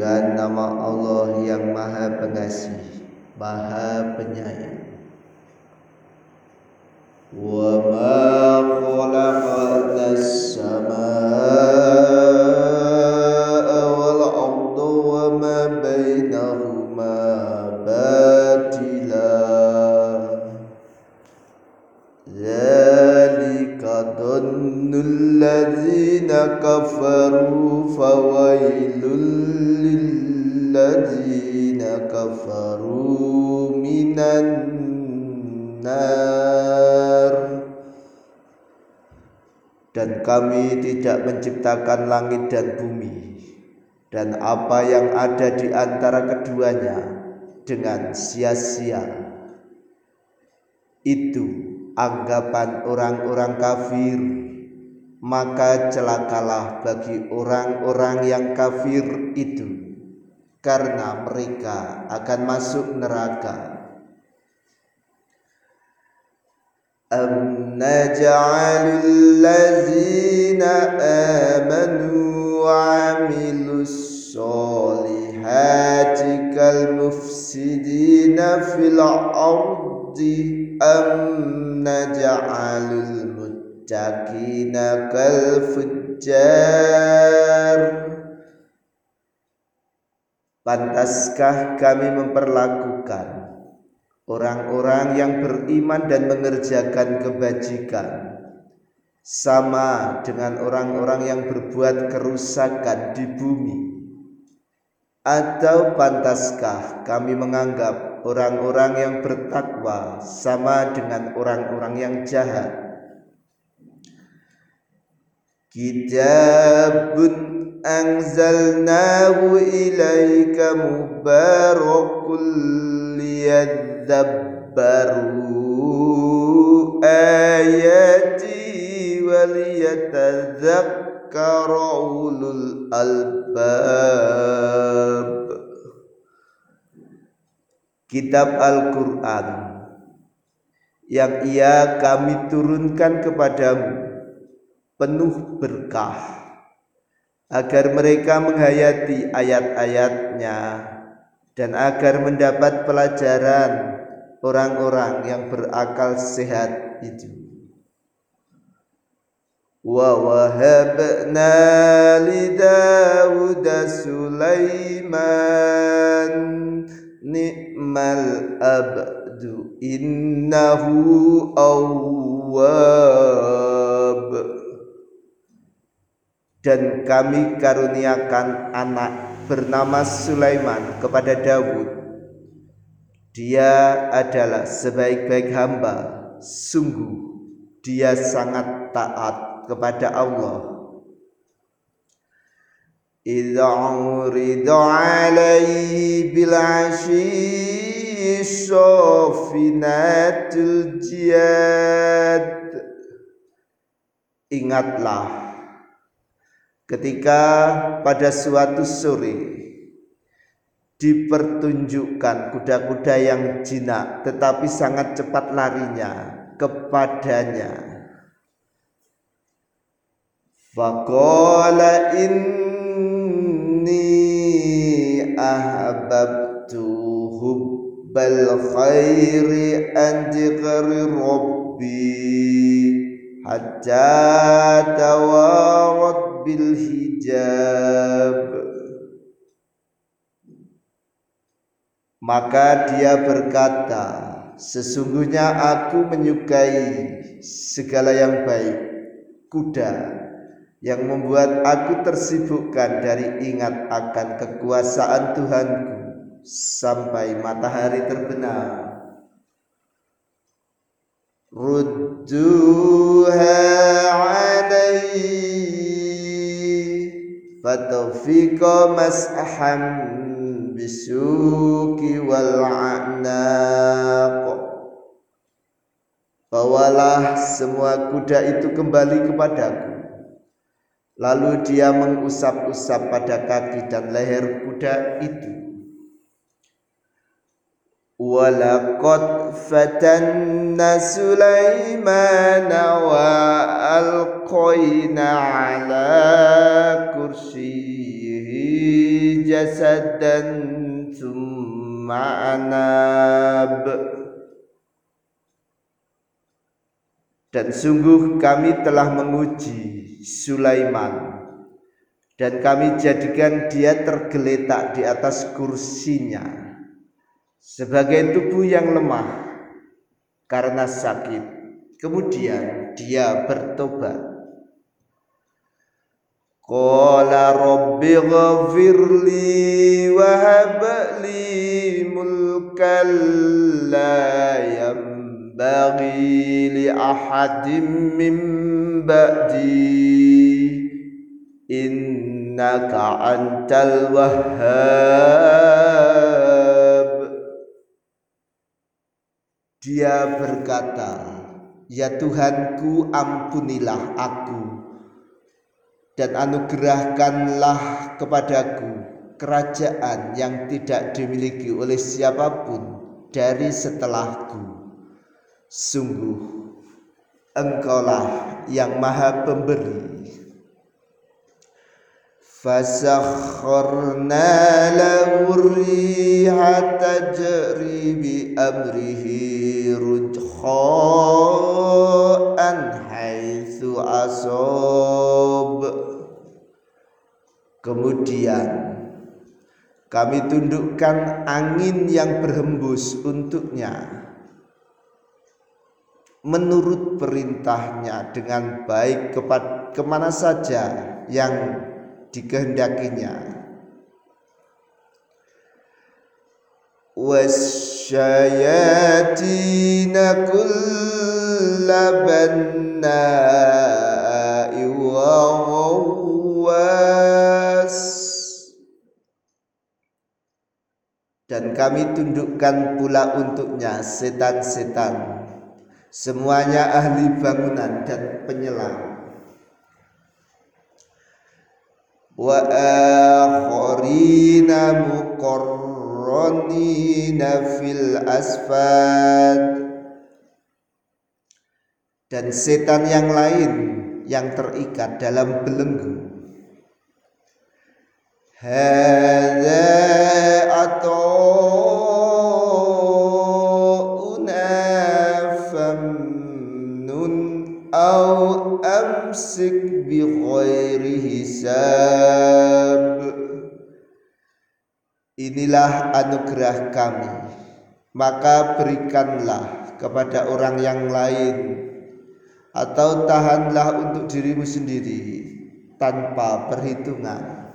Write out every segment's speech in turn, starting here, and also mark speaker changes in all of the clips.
Speaker 1: Dengan nama Allah yang maha pengasih Maha penyayang. Wa ma khalaqna as-samaa'a wal arda ma bainahuma batila Dzalika dan kami tidak menciptakan langit dan bumi dan apa yang ada di antara keduanya dengan sia-sia. Itu anggapan orang-orang kafir. Maka celakalah bagi orang-orang yang kafir itu karena mereka akan masuk neraka أم نجعل الذين آمنوا وعملوا الصالحات كالمفسدين في الأرض أم نجعل المتقين كالفجار Pantaskah kami memperlakukan orang-orang yang beriman dan mengerjakan kebajikan sama dengan orang-orang yang berbuat kerusakan di bumi? Atau pantaskah kami menganggap orang-orang yang bertakwa sama dengan orang-orang yang jahat? Kitabun anzalnahu ilaika mubarakul liyadabbaru ayati waliyatadzakkara ulul albab Kitab Al-Quran yang ia kami turunkan kepadamu penuh berkah agar mereka menghayati ayat-ayatnya dan agar mendapat pelajaran orang-orang yang berakal sehat itu. Wa wahabna li Dawud Sulaiman ni'mal abdu innahu awwab dan kami karuniakan anak bernama Sulaiman kepada Dawud. Dia adalah sebaik-baik hamba, sungguh dia sangat taat kepada Allah. Ingatlah ketika pada suatu sore dipertunjukkan kuda-kuda yang jinak tetapi sangat cepat larinya kepadanya. Faqala inni ahbabtu hubbal khairi an rabbi hatta tawarat hijab. Maka dia berkata sesungguhnya aku menyukai segala yang baik kuda yang membuat aku tersibukkan dari ingat akan kekuasaan Tuhanku sampai matahari terbenam. Rudduha alaihi fatawfiqa mas'aham bisuki wal a'naq Bawalah semua kuda itu kembali kepadaku. Lalu dia mengusap-usap pada kaki dan leher kuda itu Fatanna Sulaimana wa alqayna ala kursiyihi jasadan thumma anab Dan sungguh kami telah menguji Sulaiman. Dan kami jadikan dia tergeletak di atas kursinya sebagai tubuh yang lemah karena sakit. Kemudian dia bertobat. Qala rabbi ghafirli wa habli mulkan la yanbaghi li ahadin min ba'di innaka antal wahhab dia berkata, "Ya Tuhanku, ampunilah aku dan anugerahkanlah kepadaku kerajaan yang tidak dimiliki oleh siapa pun dari setelahku. Sungguh, Engkaulah yang Maha Pemberi." فسخرنا له الريح تجري بأمره رجخاء حيث أصاب Kemudian kami tundukkan angin yang berhembus untuknya menurut perintahnya dengan baik kepada kemana saja yang dikehendakinya. Wasyayatina kullabanna'i wa dan kami tundukkan pula untuknya setan-setan. Semuanya ahli bangunan dan penyelam wa akharina muqarranina fil asfad. Dan setan yang lain yang terikat dalam belenggu. Hadza ata'una amsik bi ghairi hisab. Inilah anugerah kami. Maka berikanlah kepada orang yang lain. Atau tahanlah untuk dirimu sendiri tanpa perhitungan.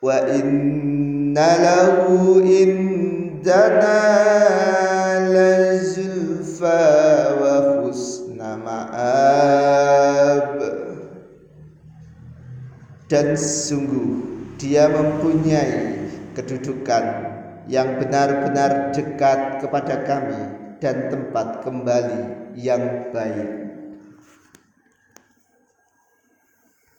Speaker 1: Wa inna lahu indana lazulfa ma'ab. Dan sungguh dia mempunyai kedudukan yang benar-benar dekat kepada kami dan tempat kembali yang baik